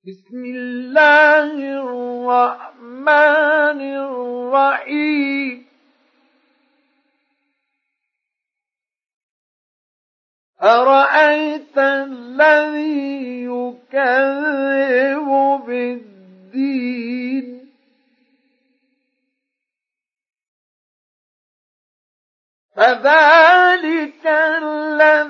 بسم الله الرحمن الرحيم. أرأيت الذي يكذب بالدين؟ فذلك الذي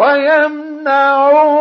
ويمنعون الماء